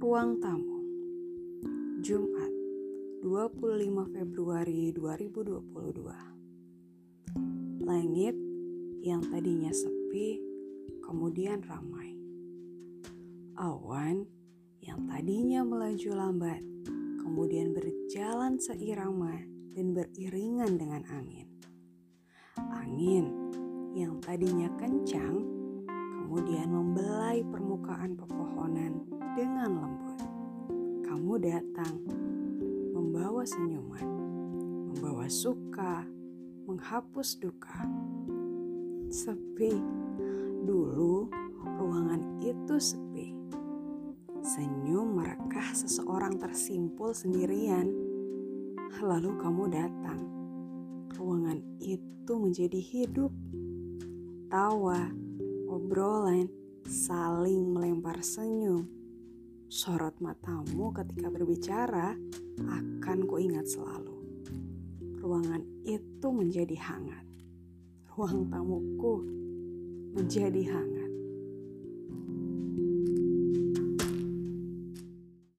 Ruang Tamu Jumat 25 Februari 2022 Langit yang tadinya sepi kemudian ramai. Awan yang tadinya melaju lambat kemudian berjalan seirama dan beriringan dengan angin. Angin yang tadinya kencang kemudian membelai permukaan pepohonan. Kamu datang membawa senyuman, membawa suka, menghapus duka. Sepi, dulu ruangan itu sepi. Senyum merekah seseorang tersimpul sendirian. Lalu kamu datang. Ruangan itu menjadi hidup. Tawa, obrolan, saling melempar senyum. Sorot matamu ketika berbicara akan kuingat selalu. Ruangan itu menjadi hangat. Ruang tamuku menjadi hangat.